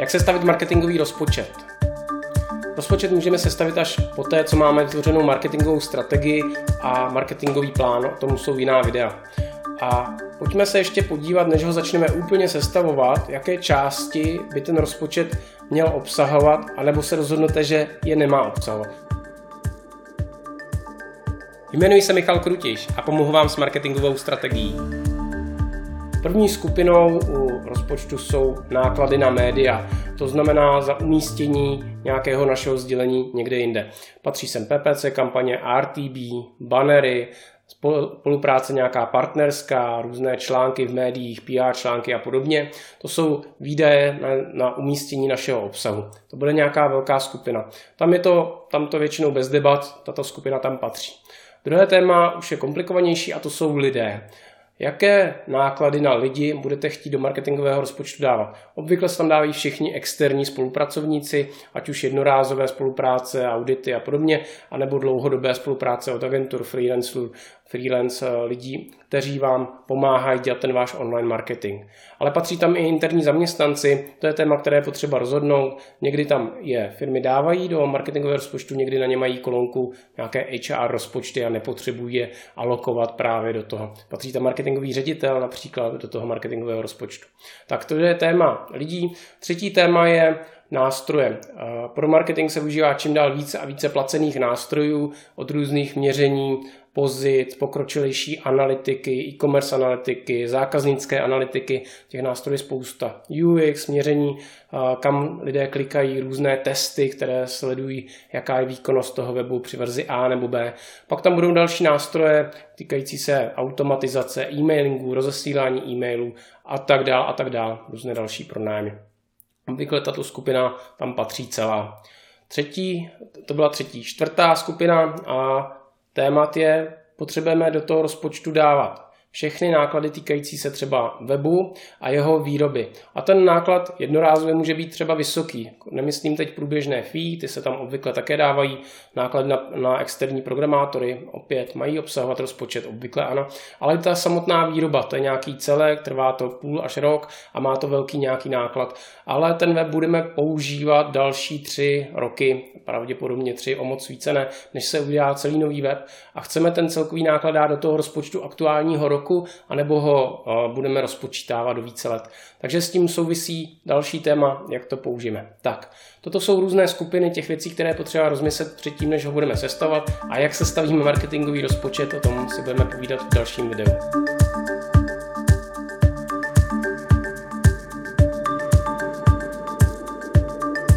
Jak sestavit marketingový rozpočet? Rozpočet můžeme sestavit až poté, co máme vytvořenou marketingovou strategii a marketingový plán, o tom jsou jiná videa. A pojďme se ještě podívat, než ho začneme úplně sestavovat, jaké části by ten rozpočet měl obsahovat, anebo se rozhodnete, že je nemá obsahovat. Jmenuji se Michal Krutiš a pomohu vám s marketingovou strategií. První skupinou u rozpočtu jsou náklady na média, to znamená za umístění nějakého našeho sdělení někde jinde. Patří sem PPC kampaně, RTB, bannery, spolupráce nějaká partnerská, různé články v médiích, PR články a podobně. To jsou výdaje na, na umístění našeho obsahu. To bude nějaká velká skupina. Tam je to, tam to většinou bez debat, tato skupina tam patří. Druhé téma už je komplikovanější a to jsou lidé. Jaké náklady na lidi budete chtít do marketingového rozpočtu dávat? Obvykle se tam dávají všichni externí spolupracovníci, ať už jednorázové spolupráce, audity a podobně, anebo dlouhodobé spolupráce od agentur, freelancerů, freelance eh, lidí, kteří vám pomáhají dělat ten váš online marketing. Ale patří tam i interní zaměstnanci, to je téma, které je potřeba rozhodnout. Někdy tam je firmy dávají do marketingového rozpočtu, někdy na ně mají kolonku nějaké HR rozpočty a nepotřebují je alokovat právě do toho. Patří tam marketingový ředitel například do toho marketingového rozpočtu. Tak to je téma lidí. Třetí téma je nástroje. Pro marketing se využívá čím dál více a více placených nástrojů od různých měření pozic, pokročilejší analytiky, e-commerce analytiky, zákaznické analytiky, těch nástrojů je spousta. UX, měření, kam lidé klikají, různé testy, které sledují, jaká je výkonnost toho webu při verzi A nebo B. Pak tam budou další nástroje týkající se automatizace, e-mailingu, rozesílání e-mailů a tak dál a tak dál, různé další pronájmy. Obvykle tato skupina tam patří celá. Třetí, to byla třetí, čtvrtá skupina a témat je, potřebujeme do toho rozpočtu dávat všechny náklady týkající se třeba webu a jeho výroby. A ten náklad jednorázově může být třeba vysoký. Nemyslím teď průběžné fee, ty se tam obvykle také dávají. Náklady na, na externí programátory opět mají obsahovat rozpočet, obvykle ano. Ale ta samotná výroba, to je nějaký celek, trvá to půl až rok a má to velký nějaký náklad. Ale ten web budeme používat další tři roky, pravděpodobně tři, o moc více ne, než se udělá celý nový web. A chceme ten celkový náklad dát do toho rozpočtu aktuálního roku roku, anebo ho budeme rozpočítávat do více let. Takže s tím souvisí další téma, jak to použijeme. Tak, toto jsou různé skupiny těch věcí, které potřeba rozmyslet předtím, než ho budeme sestavovat a jak sestavíme marketingový rozpočet, o tom si budeme povídat v dalším videu.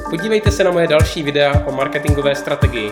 Podívejte se na moje další videa o marketingové strategii.